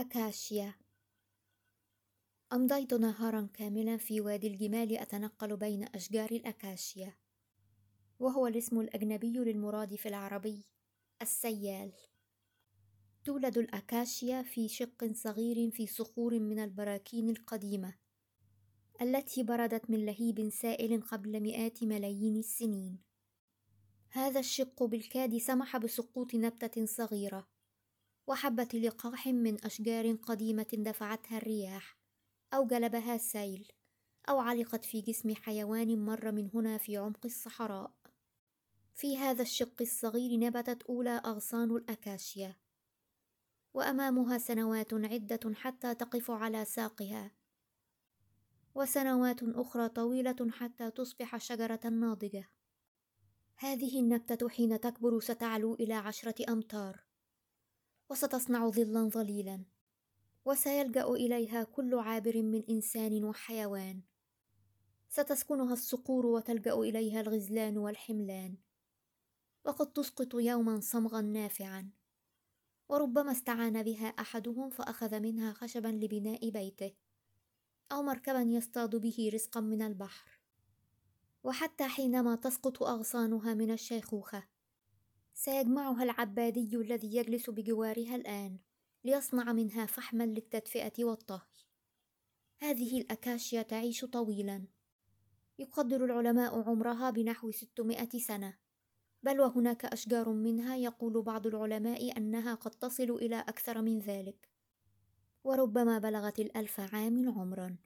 أكاشيا. أمضيت نهارا كاملا في وادي الجمال أتنقل بين أشجار الأكاشيا وهو الاسم الأجنبي للمراد في العربي السيال. تولد الأكاشيا في شق صغير في صخور من البراكين القديمة التي بردت من لهيب سائل قبل مئات ملايين السنين. هذا الشق بالكاد سمح بسقوط نبتة صغيرة. وحبة لقاح من أشجار قديمة دفعتها الرياح أو جلبها السيل أو علقت في جسم حيوان مر من هنا في عمق الصحراء. في هذا الشق الصغير نبتت أولى أغصان الأكاشيا وأمامها سنوات عدة حتى تقف على ساقها وسنوات أخرى طويلة حتى تصبح شجرة ناضجة. هذه النبتة حين تكبر ستعلو إلى عشرة أمتار. وستصنع ظلا ظليلا وسيلجأ إليها كل عابر من إنسان وحيوان. ستسكنها الصقور وتلجأ إليها الغزلان والحملان. وقد تسقط يوما صمغا نافعا. وربما استعان بها أحدهم فأخذ منها خشبا لبناء بيته أو مركبا يصطاد به رزقا من البحر. وحتى حينما تسقط أغصانها من الشيخوخة سيجمعها العبادي الذي يجلس بجوارها الآن ليصنع منها فحما للتدفئة والطهي هذه الأكاشيا تعيش طويلا. يقدر العلماء عمرها بنحو 600 سنة. بل وهناك أشجار منها يقول بعض العلماء أنها قد تصل إلى أكثر من ذلك. وربما بلغت الألف عام عمرا.